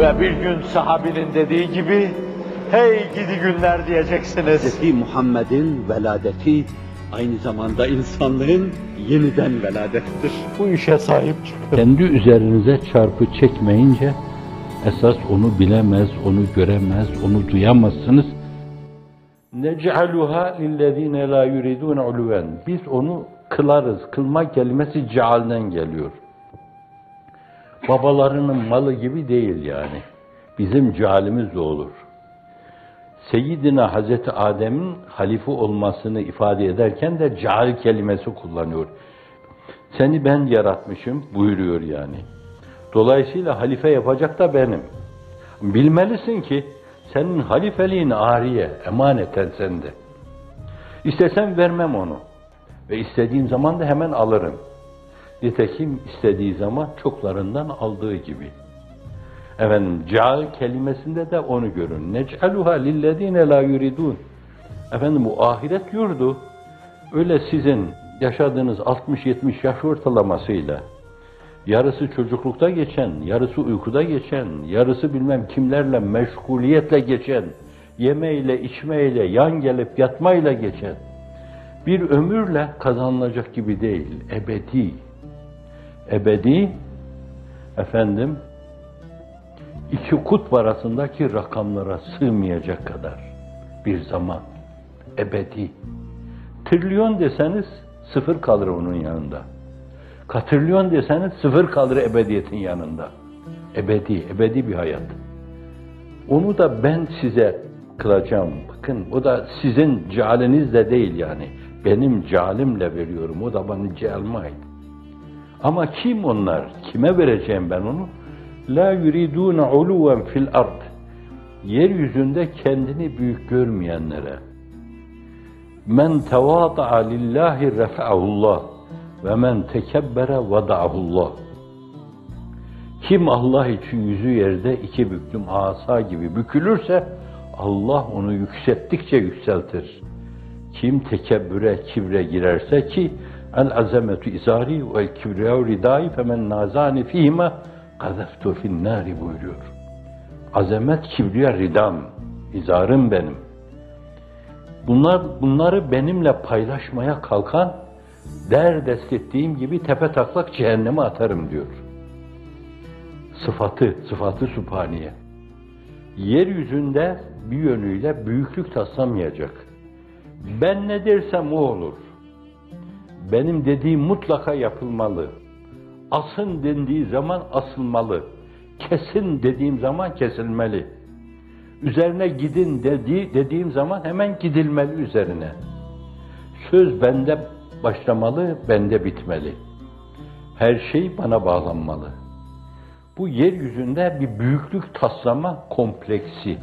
Ve bir gün sahabinin dediği gibi, hey gidi günler diyeceksiniz. Hz. Muhammed'in veladeti aynı zamanda insanlığın yeniden veladettir. Bu işe sahip çıkın. Kendi üzerinize çarpı çekmeyince esas onu bilemez, onu göremez, onu duyamazsınız. Nec'aluha lillezine la yuridun uluven. Biz onu kılarız. Kılma kelimesi cealden geliyor. Babalarının malı gibi değil yani. Bizim cealimiz de olur. Seyyidina Hazreti Adem'in halife olmasını ifade ederken de ceal kelimesi kullanıyor. Seni ben yaratmışım buyuruyor yani. Dolayısıyla halife yapacak da benim. Bilmelisin ki senin halifeliğin ariye, emaneten sende. İstesem vermem onu. Ve istediğim zaman da hemen alırım. Nitekim istediği zaman çoklarından aldığı gibi. Efendim, caal kelimesinde de onu görün. Nec'aluha lillezine la yuridun. Efendim bu ahiret yurdu. Öyle sizin yaşadığınız 60-70 yaş ortalamasıyla yarısı çocuklukta geçen, yarısı uykuda geçen, yarısı bilmem kimlerle meşguliyetle geçen, yemeyle, içmeyle, yan gelip yatmayla geçen bir ömürle kazanılacak gibi değil, ebedi. Ebedi, efendim, iki kutb arasındaki rakamlara sığmayacak kadar bir zaman, ebedi. Trilyon deseniz sıfır kalır onun yanında. Katrilyon deseniz sıfır kalır ebediyetin yanında. Ebedi, ebedi bir hayat. Onu da ben size kılacağım. Bakın o da sizin cealiniz de değil yani. Benim cealimle veriyorum. O da bana cealime ait. Ama kim onlar? Kime vereceğim ben onu? La yuridune uluven fil ard. Yeryüzünde kendini büyük görmeyenlere. Men tevada'a lillahi refa'ahullah ve men tekebbere vada'ahullah. Kim Allah için yüzü yerde iki büklüm asa gibi bükülürse Allah onu yükselttikçe yükseltir. Kim tekebbüre, kibre girerse ki el azametu izari ve kibriyav ridai femen nazani fihime gazeftu fin nari buyuruyor. Azamet kibriya ridam, izarım benim. Bunlar bunları benimle paylaşmaya kalkan der dest ettiğim gibi tepe taklak cehenneme atarım diyor. Sıfatı, sıfatı sübhaniye. Yeryüzünde bir yönüyle büyüklük taslamayacak. Ben ne dersem o olur. Benim dediğim mutlaka yapılmalı. Asın dendiği zaman asılmalı. Kesin dediğim zaman kesilmeli. Üzerine gidin dediği, dediğim zaman hemen gidilmeli üzerine. Söz bende başlamalı, bende bitmeli. Her şey bana bağlanmalı. Bu yeryüzünde bir büyüklük taslama kompleksi.